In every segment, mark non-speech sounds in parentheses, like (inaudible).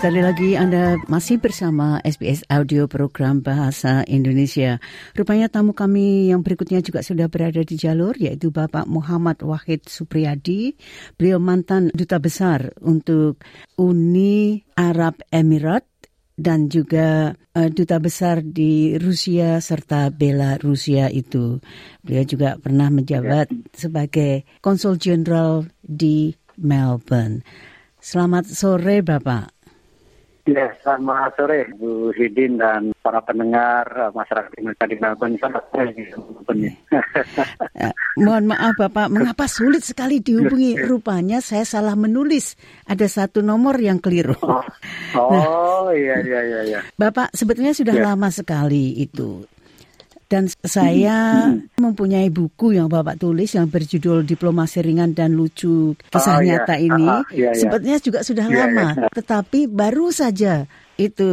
sekali lagi Anda masih bersama SBS Audio Program Bahasa Indonesia. Rupanya tamu kami yang berikutnya juga sudah berada di jalur, yaitu Bapak Muhammad Wahid Supriyadi. Beliau mantan Duta Besar untuk Uni Arab Emirat dan juga uh, Duta Besar di Rusia serta Belarusia itu. Beliau juga pernah menjabat sebagai Konsul Jenderal di Melbourne. Selamat sore, Bapak. Ya, selamat sore Bu Hidin dan para pendengar uh, masyarakat Indonesia di Melbourne. Selamat sore. Eh, mohon maaf Bapak, mengapa sulit sekali dihubungi? (laughs) Rupanya saya salah menulis. Ada satu nomor yang keliru. Oh, oh iya, iya, iya, iya. Bapak, sebetulnya sudah Ya. lama sekali itu. Dan saya mempunyai buku yang Bapak tulis yang berjudul Diplomasi Ringan dan Lucu Kisah Oh. Nyata ini. Ah, iya, iya. Sebetulnya juga sudah Iya, lama, tetapi baru saja itu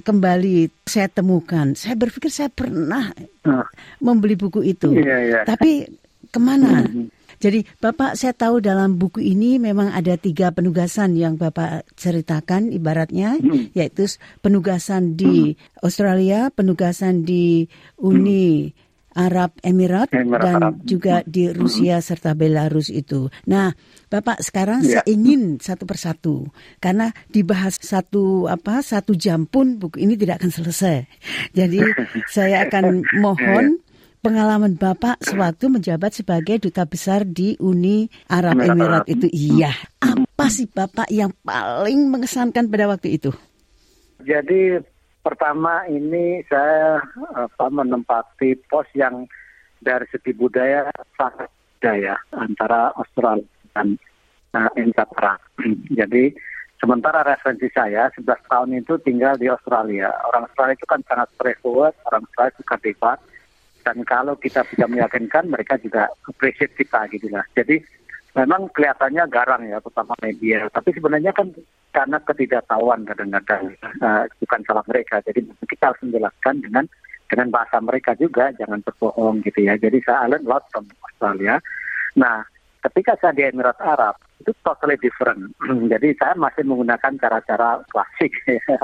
kembali saya temukan. Saya berpikir saya pernah Ah, membeli buku itu. Tapi ke mana? Mhm. Jadi Bapak saya tahu dalam buku ini memang ada tiga penugasan yang Bapak ceritakan ibaratnya Hmm. yaitu penugasan di Australia, penugasan di Uni Arab Emirat Emirat dan Arab. juga di Rusia serta Belarus itu. Nah, Bapak sekarang Ya. saya ingin satu persatu karena dibahas satu apa satu jam pun buku ini tidak akan selesai. Jadi saya akan (laughs) mohon pengalaman Bapak sewaktu menjabat sebagai duta besar di Uni Arab Emirat itu. Iya, apa sih Bapak yang paling mengesankan pada waktu itu? Jadi pertama ini saya apa, menempati pos yang dari segi budaya sangat budaya antara Australia dan uh, Emirat Arab. Jadi sementara referensi saya 11 tahun itu tinggal di Australia. Orang Australia itu kan sangat straightforward, orang Australia suka debat. Dan kalau kita bisa meyakinkan, mereka juga appreciate kita gitu lah. Jadi memang kelihatannya garang ya, terutama media. Tapi sebenarnya kan karena ketidaktahuan kadang-kadang uh, bukan salah mereka. Jadi kita harus menjelaskan dengan dengan bahasa mereka juga, jangan berbohong gitu ya. Jadi saya learn lot from Australia. Nah, ketika saya di Emirat Arab itu totally different. (clears throat) Jadi saya masih menggunakan cara-cara klasik.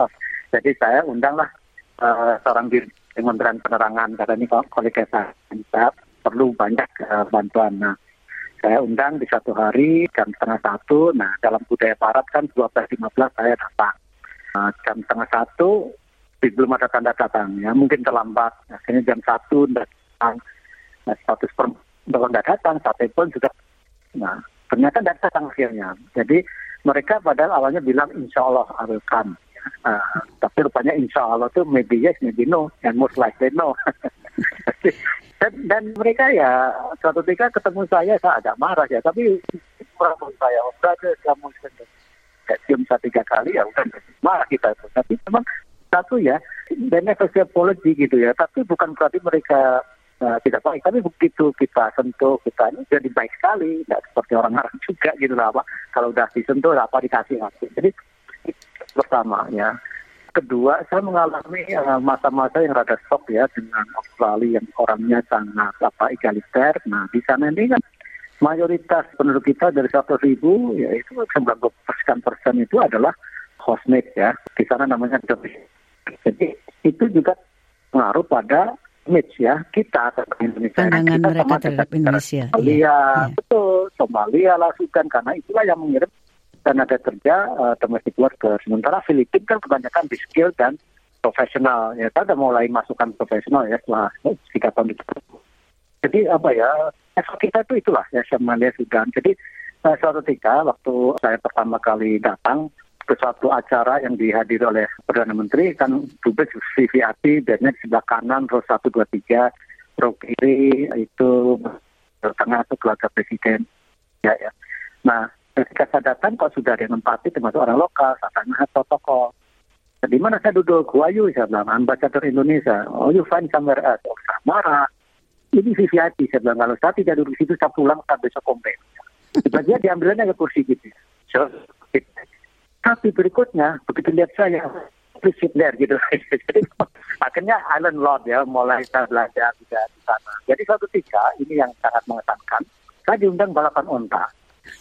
(laughs) Jadi saya undanglah uh, seorang di Kementerian Penerangan karena ini kolega saya, perlu banyak uh, bantuan. Nah, saya undang di satu hari jam setengah satu. Nah, dalam budaya barat kan 12.15 saya datang. Nah, jam setengah satu belum ada tanda datang ya mungkin terlambat akhirnya jam satu datang nah, status per belum datang sampai pun sudah nah ternyata tidak datang akhirnya jadi mereka padahal awalnya bilang insya Allah come Nah, (laughs) tapi rupanya insya Allah tuh maybe yes maybe no and most likely no. (laughs) Dan, dan mereka ya suatu ketika ketemu saya saya agak marah ya tapi merangkul saya oh brother kamu kayak cium saya tiga kali ya udah marah kita. Itu tapi memang satu ya beneficial apology gitu ya tapi bukan berarti mereka uh, tidak baik tapi begitu kita sentuh kita ini jadi baik sekali tidak seperti orang Arab juga gitu lah apa kalau udah disentuh apa dikasih hati jadi pertama ya kedua saya mengalami uh, masa-masa yang rada shock ya dengan Australia yang orangnya sangat apa egaliter nah di sana ini kan mayoritas penduduk kita dari 100 ribu ya itu 90 persen itu adalah hostmate ya di sana namanya domestic jadi itu juga pengaruh pada image ya kita atau Indonesia. Pandangan kita mereka sama terhadap Indonesia, Somalia, iya, iya. betul. Somalia lah Sudan karena itulah yang mengirim tenaga kerja uh, domestic worker. Sementara Filipina kan kebanyakan di skill dan profesional. Ya, kita udah mulai masukkan profesional ya setelah tiga tahun itu. Jadi apa ya, efek kita itu itulah ya saya melihat Sudan. Jadi uh, suatu ketika waktu saya pertama kali datang ke suatu acara yang dihadiri oleh Perdana Menteri kan dubes VVIP dan di sebelah kanan row satu dua tiga row kiri itu tengah itu keluarga presiden ya ya nah ketika saya datang kok sudah ada yang empati termasuk orang lokal saya tanya protokol di mana saya duduk? Who saya bilang ambasador Indonesia. Oh you find somewhere else. Oh saya marah. Ini VVIP saya bilang. Kalau saya tidak duduk di situ saya pulang saya besok komplain. Tiba-tiba diambilnya ke kursi gitu. So, tapi berikutnya begitu lihat saya please sit there gitu. (laughs) Jadi akhirnya island lot ya mulai saya belajar di sana. Jadi suatu ketika ini yang sangat mengesankan saya diundang balapan onta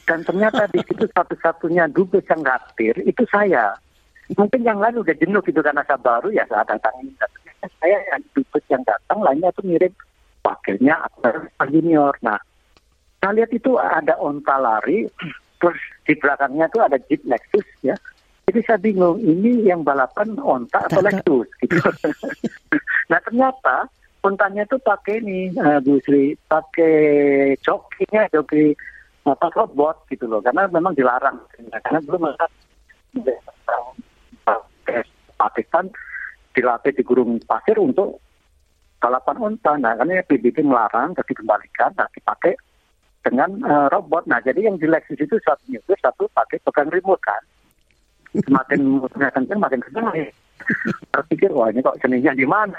dan ternyata di situ satu-satunya dubes yang hadir itu saya mungkin yang lain udah jenuh gitu karena saya baru ya saya datang ini saya yang dubes yang datang lainnya itu mirip wakilnya atau junior nah saya lihat itu ada onta lari terus di belakangnya itu ada Jeep Lexus ya. Jadi saya bingung ini yang balapan onta atau Lexus gitu. (laughs) nah ternyata ontanya itu pakai ini uh, Bu Sri pakai jokinya joki apa robot gitu loh karena memang dilarang karena belum ada Pakistan dilatih di gurun pasir untuk balapan onta. Nah, karena PBB melarang, jadi dikembalikan, nah dipakai dengan uh, robot. Nah, jadi yang di Lexus itu satu itu satu pakai pegang remote kan. Semakin kenceng, makin kenceng. Terpikir, wah ini kok seninya di mana?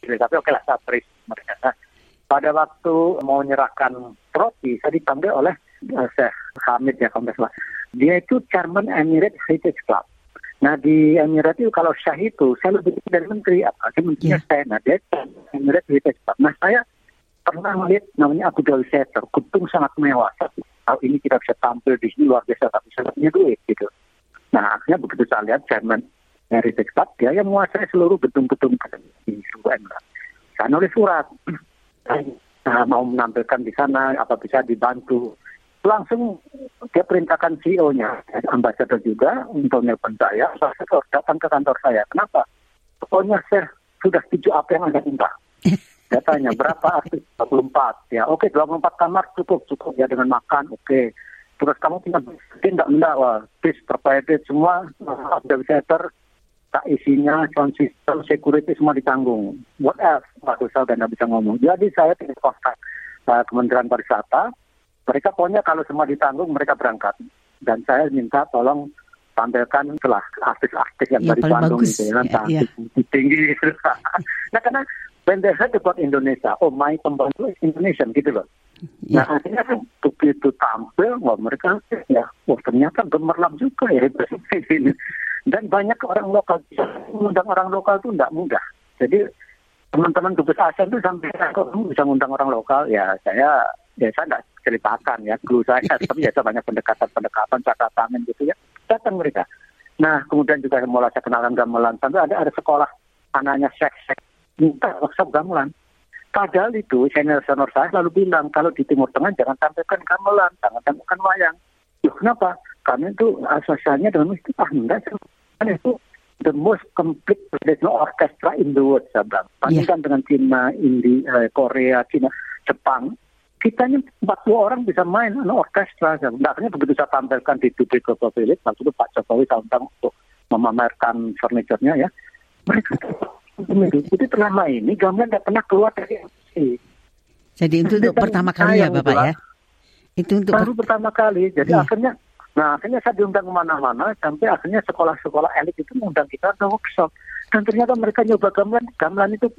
Tapi oke lah, saya mereka. Pada waktu mau menyerahkan trofi, saya dipanggil oleh Syekh Hamid ya, kalau salah. Dia itu Chairman Emirates Heritage Club. Nah di Emirat itu kalau Syah itu saya lebih dari menteri, apa? menterinya yeah. saya. Nah dia Emirates Heritage Club. Nah saya pernah melihat namanya Abu Dhabi Theater, gedung sangat mewah. Kalau ini kita bisa tampil di sini luar biasa, tapi saya punya duit gitu. Nah akhirnya begitu saya lihat Jerman dari Club, dia yang menguasai seluruh gedung-gedung di seluruh Emirat. Saya nulis surat, (clears throat) nah, mau menampilkan di sana, apa bisa dibantu. Langsung dia perintahkan CEO-nya, ambasador juga, untuk nelpon saya, saya datang ke kantor saya. Kenapa? Pokoknya saya sudah setuju apa yang Anda minta. (laughs) Saya tanya berapa artis 24 ya oke 24 kamar cukup cukup ya dengan makan oke terus kamu punya mungkin enggak enggak wah bis semua ada center tak isinya sound system security semua ditanggung what else waktu saya udah bisa ngomong jadi saya tidak kontak uh, Kementerian Pariwisata mereka pokoknya kalau semua ditanggung mereka berangkat dan saya minta tolong tampilkan setelah artis-artis yang ya, dari Bandung bagus. gitu ya, ya, ya. tinggi (laughs) nah karena when they heard about Indonesia, oh my pembantu is Indonesian gitu loh. Yeah. Nah akhirnya kan begitu tampil, wah mereka ya, wah ternyata gemerlap juga ya (laughs) ini. Dan banyak orang lokal, mengundang orang lokal itu tidak mudah. Jadi teman-teman dubes ASEAN itu sampai kok bisa mengundang orang lokal, ya saya ya saya nggak ceritakan ya dulu saya, (laughs) tapi ya banyak pendekatan-pendekatan, catatan gitu ya, datang mereka. Nah kemudian juga mulai saya kenalan gamelan sampai ada ada sekolah anaknya seks-seks minta workshop gamelan. Padahal itu senior-senior saya selalu bilang kalau di Timur Tengah jangan sampaikan gamelan, jangan sampaikan wayang. Loh, kenapa? Karena itu asosiasinya dengan musik. Ah enggak, kan itu the most complete traditional orchestra in the world, saya bilang. Iya. Bandingkan yeah. dengan Cina, India, eh, Korea, Cina, Jepang, kita ini 40 orang bisa main anu, orkestra. Akhirnya begitu saya tampilkan di Dubai Global Village, waktu itu Pak Jokowi tahun-tahun untuk memamerkan furniture-nya ya, mereka (laughs) jadi selama ini gamelan tidak pernah keluar dari MC. Jadi itu untuk pertama kali ya Bapak ya? Itu untuk baru pertama kali. Jadi iya. akhirnya, nah akhirnya saya diundang ke mana-mana sampai akhirnya sekolah-sekolah elit itu mengundang kita ke workshop. Dan ternyata mereka nyoba gamelan, gamelan itu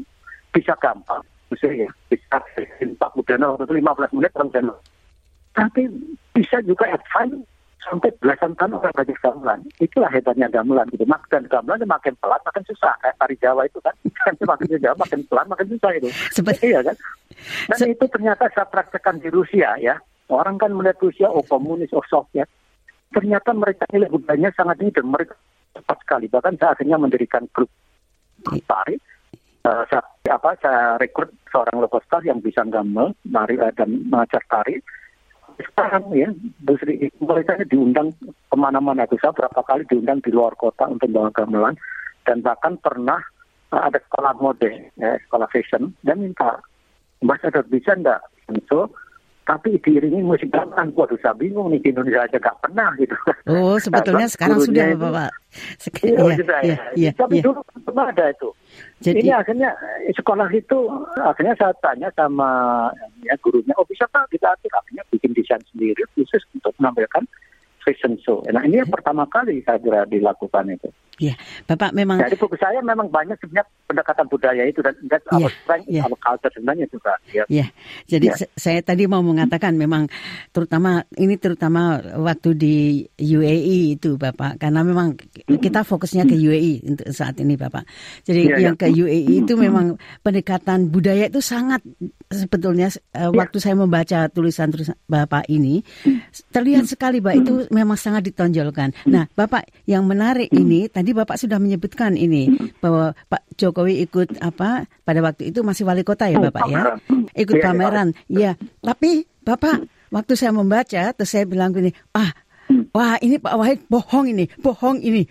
bisa gampang. Misalnya bisa Pak Budana waktu itu 15 menit Tapi bisa juga advance sampai belasan tahun orang belajar gamelan. Itulah hebatnya gamelan gitu. Mak dan gamelan makin pelan makin susah. Kayak tari Jawa itu kan. (laughs) makin Jawa makin pelan makin susah itu. Seperti iya kan. Dan Se itu ternyata saya praktekkan di Rusia ya. Orang kan melihat Rusia oh komunis oh Soviet. Ternyata mereka nilai budayanya sangat tinggi dan mereka cepat sekali. Bahkan saya akhirnya mendirikan grup tari. Uh, saya, apa, saya rekrut seorang star yang bisa gamel, nari dan mengajar tari. Sekarang ya Bu Sri mereka diundang ke mana-mana. Itu saya berapa kali diundang di luar kota untuk bawa gamelan. Dan bahkan pernah uh, ada sekolah mode ya, sekolah fashion. Dan minta Ambassador bisa enggak? So, tapi diiringi musik gamelan. Waduh, saya bingung nih di Indonesia aja gak pernah gitu. Oh, sebetulnya Nah, sekarang sudah itu- Bapak. Sek- Iya, iya, iya, ya. iya, Tapi iya. dulu belum ada itu. Jadi Ini akhirnya eh, sekolah itu akhirnya saya tanya sama ya gurunya, oh bisa pak kita atur akhirnya bikin desain sendiri khusus untuk menampilkan fashion show. Nah ini yang pertama kali saya kira dilakukan itu. Iya, Bapak memang Jadi buku saya memang banyak sebenarnya pendekatan budaya itu dan that's Iya, our strength, iya. our culture sebenarnya juga. Ya. Ya, jadi Ya. se- saya tadi mau mengatakan memang terutama ini terutama waktu di UAE itu Bapak karena memang kita fokusnya ke UAE untuk saat ini Bapak. Jadi Ya, yang ya. ke UAE itu memang pendekatan budaya itu sangat sebetulnya eh, waktu saya membaca tulisan-tulisan Bapak ini terlihat sekali Pak itu memang sangat ditonjolkan. Nah, Bapak yang menarik ini tadi Bapak sudah menyebutkan ini bahwa Pak Jokowi ikut apa pada waktu itu masih wali kota ya Bapak ya ikut Iya, iya. pameran. Iya, tapi Bapak waktu saya membaca terus saya bilang gini, ah, wah ini Pak Wahid bohong ini, bohong ini.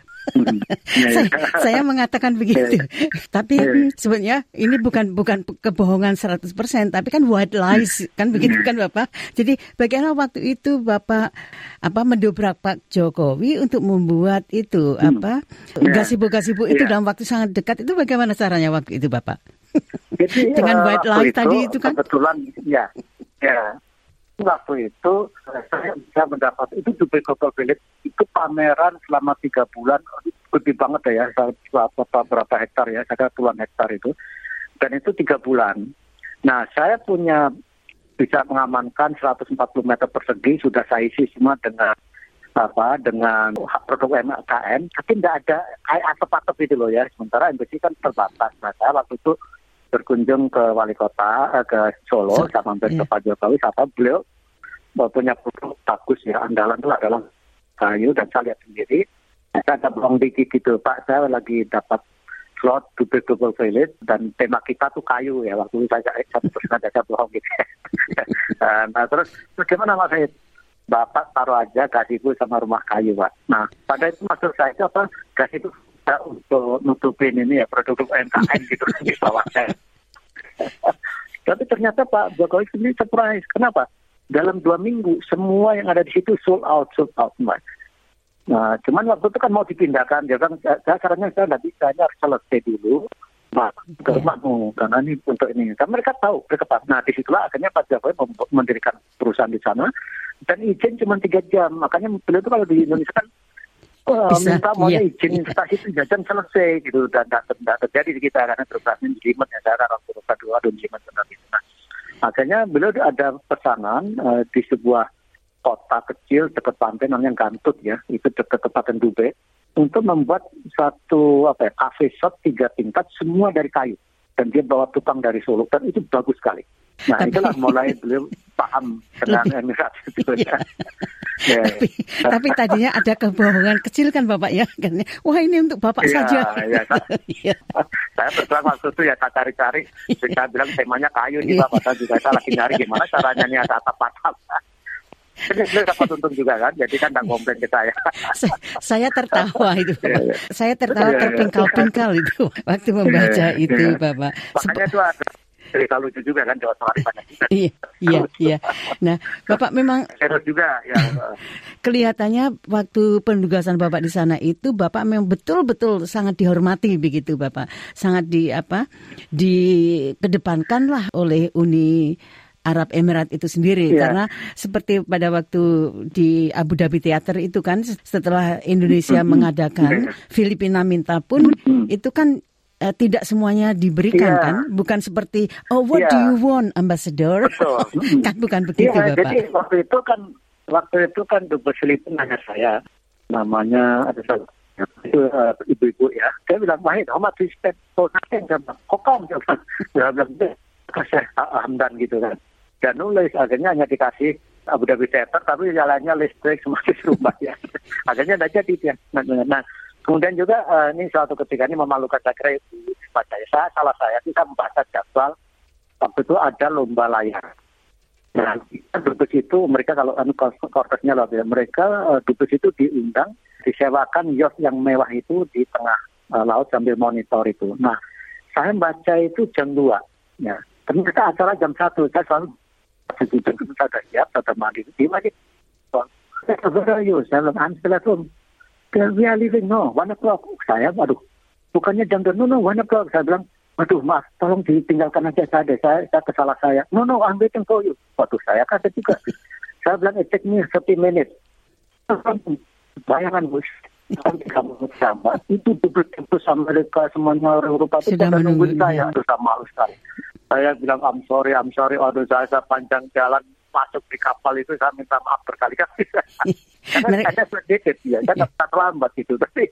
Iya, saya, iya. saya mengatakan (laughs) begitu. tapi Iya. sebenarnya ini bukan bukan kebohongan 100%, tapi kan white lies kan begitu kan Bapak. Jadi bagaimana waktu itu Bapak apa mendobrak Pak Jokowi untuk membuat itu apa Iya. gasibu-gasibu itu dalam waktu sangat dekat itu bagaimana caranya waktu itu Bapak? Jadi, Dengan eh, white lies tadi itu kan? Kebetulan, ya. ya. Waktu itu saya bisa mendapat itu Dubai Global Village itu pameran selama tiga bulan gede banget ya berapa, berapa hektar ya saya puluhan hektar itu. Dan itu tiga bulan. Nah saya punya bisa mengamankan 140 meter persegi sudah saya isi semua dengan apa dengan produk UMKM tapi tidak ada atap-atap itu loh ya sementara embassy kan terbatas. Nah saya waktu itu berkunjung ke wali kota eh, ke Solo So- sama hampir iya. ke Pak Jokowi sama beliau eh, punya produk bagus ya andalan itu adalah kayu dan saya lihat sendiri saya ada belum dikit gitu Pak. Saya lagi dapat slot Dubai Global Village dan tema kita tuh kayu ya waktu itu saya saya terus ada saya bohong gitu. (laughs) Eh, nah terus gimana Mas? Said Bapak taruh aja gazebo sama rumah kayu Pak. Nah pada itu maksud saya itu apa? Gazebo bisa untuk nutupin ini ya produk UMKM gitu (laughs) di bawahnya (laughs) tapi ternyata Pak Jokowi sendiri surprise. Kenapa? Dalam dua minggu semua yang ada di situ sold out sold out Mas Nah, cuman waktu itu kan mau dipindahkan, dia kan saya sarannya saya nggak bisa, ini harus selesai dulu, Pak, ke rumahmu, karena ini untuk ini. Kan mereka tahu, mereka paham. Nah, di situlah akhirnya Pak Jokowi mendirikan perusahaan di sana, dan izin cuma tiga jam. Makanya beliau itu kalau di Indonesia kan Bisa, minta maunya iya, izin iya. investasi tiga jam selesai gitu, dan tidak terjadi di kita karena di limit ya, roda dua, ada limit benar gitu. Nah, akhirnya beliau ada pesanan eh, di sebuah kota kecil dekat pantai namanya Gantut ya, itu dekat Kabupaten Dubai untuk membuat satu apa ya, cafe shop tiga tingkat semua dari kayu dan dia bawa tukang dari Solo dan itu bagus sekali. Nah Tapi- itulah mulai beliau paham Lebih- Emirat itu Iya. ya. Ya, tapi, tapi tadinya ada kebohongan kecil kan Bapak ya kan wah ini untuk Bapak Iya, saja iya. Iya. saya berterang waktu itu ya tak cari-cari, saya bilang temanya kayu nih Iya. Pak, saya juga saya lagi nyari gimana caranya nih ada. (laughs) Ini beliau dapat untung juga kan, jadi kan nggak komplain ke saya. Sa- saya tertawa itu Iya, Bapak. iya. saya tertawa Iya, iya. terpingkal-pingkal itu waktu membaca Iya, itu iya. Bapak Makanya itu ada cerita lucu juga kan Jawa Tengah banyak juga. iya iya iya nah Bapak memang (laughs) Serius juga ya. (laughs) kelihatannya waktu penugasan Bapak di sana itu Bapak memang betul-betul sangat dihormati begitu Bapak. Sangat di apa? dikedepankan lah oleh Uni Arab Emirat itu sendiri Iya. karena seperti pada waktu di Abu Dhabi Theater itu kan setelah Indonesia mengadakan Filipina minta pun itu kan eh, tidak semuanya diberikan Iya. kan? Bukan seperti oh what do Iya. you want ambassador? Betul. (laughs) kan bukan begitu Iya, Bapak. jadi waktu itu kan waktu itu kan Dubes Filipina nanya saya namanya ada salah itu eh, ibu-ibu ya. Dia bilang Wahid how much you spend for nothing dia bilang kokong (laughs) dia bilang dia bilang "Deh, kasih Hamdan gitu kan. Dan nulis akhirnya hanya dikasih Abu Dhabi Theater tapi jalannya listrik (laughs) semakin rumah ya. Akhirnya tidak jadi dia. Nah, nah kemudian juga eh, ini suatu ketika ini memalukan saya kira ibu Pak saya saya salah saya kita membaca jadwal waktu itu ada lomba layar Nah, dubes itu mereka kalau anu korpesnya loh, mereka eh, dubes itu diundang, disewakan yacht yang mewah itu di tengah eh, laut sambil monitor itu. Nah, saya baca itu jam 2. Ya. Ternyata acara jam satu, saya selalu jujur saya sudah siap, sudah mandi, di mana? Saya bilang, I'm still at home. We are leaving, no, one o'clock. Saya, waduh, bukannya jam no, no, one o'clock. Saya bilang, waduh, maaf, tolong ditinggalkan aja saya, saya, saya kesalah saya. No, no, I'm waiting for you. Waduh, saya kaget juga. saya bilang, it take me 30 minutes. Bayangan, bos, sama itu betul-betul sama mereka semuanya orang Eropa itu Sudah menunggu, saya itu sama malu sekali saya bilang I'm sorry I'm sorry aduh saya, saya panjang jalan masuk di kapal itu saya minta maaf berkali-kali (laughs) karena Mereka- saya sedikit ya nggak bisa terlambat gitu tapi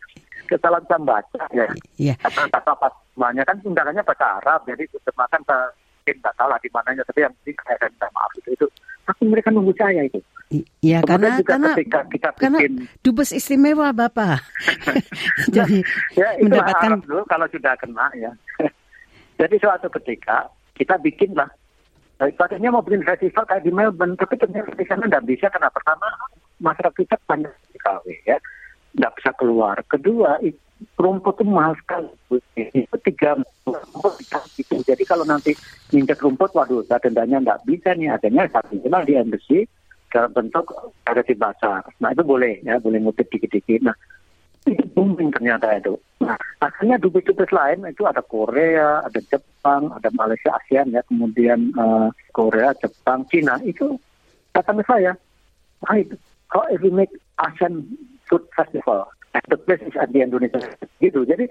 kesalahan saya baca ya Iya. kata pas semuanya kan undangannya bahasa Arab jadi terjemahkan saya mungkin nggak salah di mananya tapi yang penting saya akan minta maaf itu itu tapi mereka nunggu saya itu Iya, karena juga karena ketika kita karena bikin dubes istimewa Bapak. (laughs) Jadi ya itu mendapatkan dulu kalau sudah kena ya. (laughs) Jadi suatu ketika kita bikin lah. Nah, Tadinya mau bikin festival kayak di Melbourne, tapi ternyata di sana nggak bisa karena pertama masyarakat kita banyak sekali ya, nggak bisa keluar. Kedua, rumput itu mahal sekali. Itu tiga rumput gitu. Jadi kalau nanti nginjek rumput, waduh, dendanya nggak bisa nih. Adanya satu jelas di embassy dalam bentuk ada di pasar. Nah itu boleh ya, boleh ngutip dikit-dikit. Nah itu booming ternyata itu. Nah, akhirnya dubes-dubes lain itu ada Korea, ada Jepang, ada Malaysia, ASEAN ya, kemudian eh, Korea, Jepang, Cina itu ke saya. Ah itu, if we make ASEAN Food Festival, and the place is at the Indonesia gitu. Jadi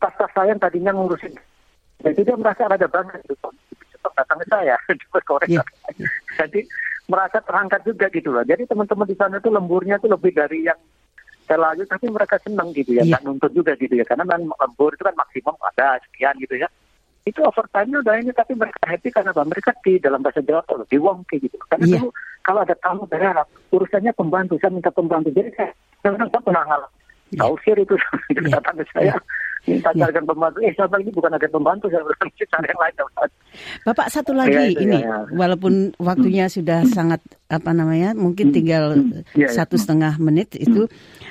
pas-pas saya yang tadinya ngurusin, jadi dia merasa ada banget gitu. Datang ke saya, (laughs) Korea. Iya. Jadi merasa terangkat juga gitu loh. Jadi teman-teman di sana itu lemburnya itu lebih dari yang selalu tapi mereka senang gitu ya, nggak nuntut juga gitu ya. Karena memang lembur itu kan maksimum ada sekian gitu ya. Itu overtime-nya udah ini tapi mereka happy karena apa? Mereka di dalam bahasa Jawa tuh di wongke gitu. Karena Iya. dulu kalau ada tamu berharap urusannya pembantu, saya minta pembantu. Jadi saya sebenarnya saya pernah ngalah. Iya. Tahu sih (laughs) itu Iya. datang ke saya. Minta Iya. carikan pembantu. Eh, saya bilang ini bukan ada pembantu, saya bilang cari yang lain. Bapak satu lagi Iya, itu ini ya, ya. walaupun waktunya sudah sangat apa namanya mungkin tinggal Iya, iya. satu setengah menit itu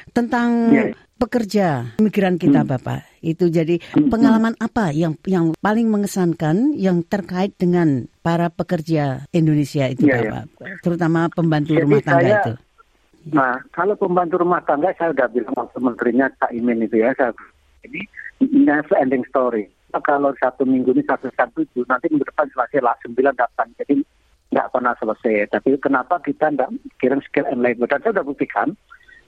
tentang Iya. pekerja migran kita Bapak itu jadi pengalaman apa yang yang paling mengesankan yang terkait dengan para pekerja Indonesia itu iya. Bapak terutama pembantu Jadi rumah tangga saya- itu Nah, kalau pembantu rumah tangga saya udah bilang waktu menterinya Cak Imin itu ya, saya ini never ending story. Nah, kalau satu minggu ini satu tujuh, nanti minggu depan selesai sembilan delapan. Jadi nggak pernah selesai. Tapi kenapa kita nggak kirim skill and labor? Dan saya udah buktikan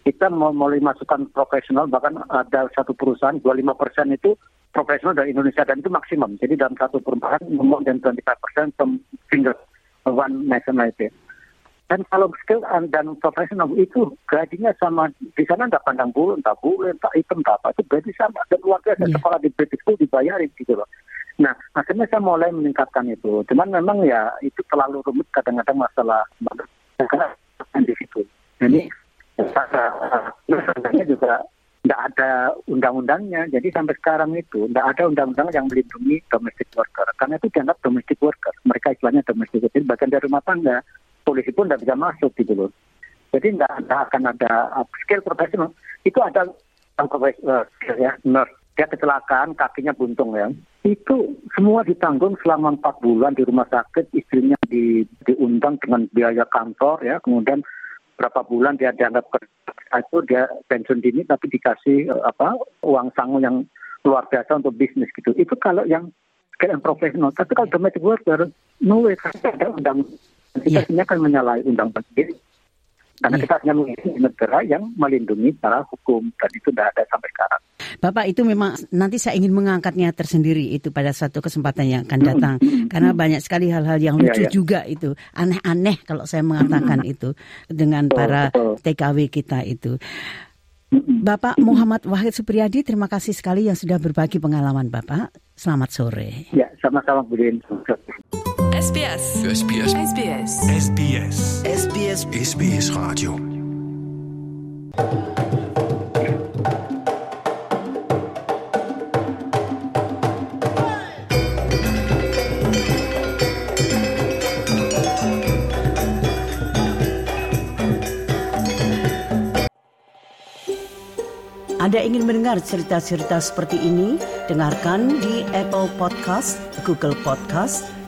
kita mau mulai masukkan profesional bahkan ada satu perusahaan 25 persen itu profesional dari Indonesia dan itu maksimum. Jadi dalam satu perusahaan more than 25 persen from single one nationality. Dan kalau skill dan profesional itu gajinya sama di sana nggak pandang bulu, entah bulu, entah hitam, entah apa itu gaji sama dan luar biasa Iya. sekolah di British School dibayarin gitu loh. Nah akhirnya saya mulai meningkatkan itu. Cuman memang ya itu terlalu rumit kadang-kadang masalah karena di situ. Jadi sebenarnya juga nggak ada undang-undangnya. Jadi sampai sekarang itu nggak ada undang-undang yang melindungi domestic worker. Karena itu dianggap domestic worker. Mereka istilahnya domestic worker. Bagian dari rumah tangga. Polisi pun nggak bisa masuk gitu loh. Jadi nggak akan ada uh, skill profesional. Itu ada yang profesional ya, nurse. Dia kecelakaan, kakinya buntung ya. Itu semua ditanggung selama empat bulan di rumah sakit. Istrinya di, diundang dengan biaya kantor ya. Kemudian berapa bulan dia dianggap kerja itu dia pensiun dini tapi dikasih apa uang sangu yang luar biasa untuk bisnis gitu. Itu kalau yang skill and profesional. Tapi kalau domestic worker, no way ada undang kita Iya. sebenarnya kan menyalahi undang-undang sendiri. Karena Iya. kita hanya mengisi negara yang melindungi secara hukum dan itu tidak ada sampai sekarang. Bapak itu memang nanti saya ingin mengangkatnya tersendiri itu pada suatu kesempatan yang akan datang karena banyak sekali hal-hal yang Iya, lucu iya. juga itu aneh-aneh kalau saya mengatakan itu dengan Betul, para betul. TKW kita itu. Bapak Muhammad Wahid Supriyadi terima kasih sekali yang sudah berbagi pengalaman Bapak. Selamat sore. Ya, sama-sama Bu Din. SBS. SBS. SBS. SBS. SBS SBS Radio. Anda ingin mendengar cerita-cerita seperti ini? Dengarkan di Apple Podcast, Google Podcast,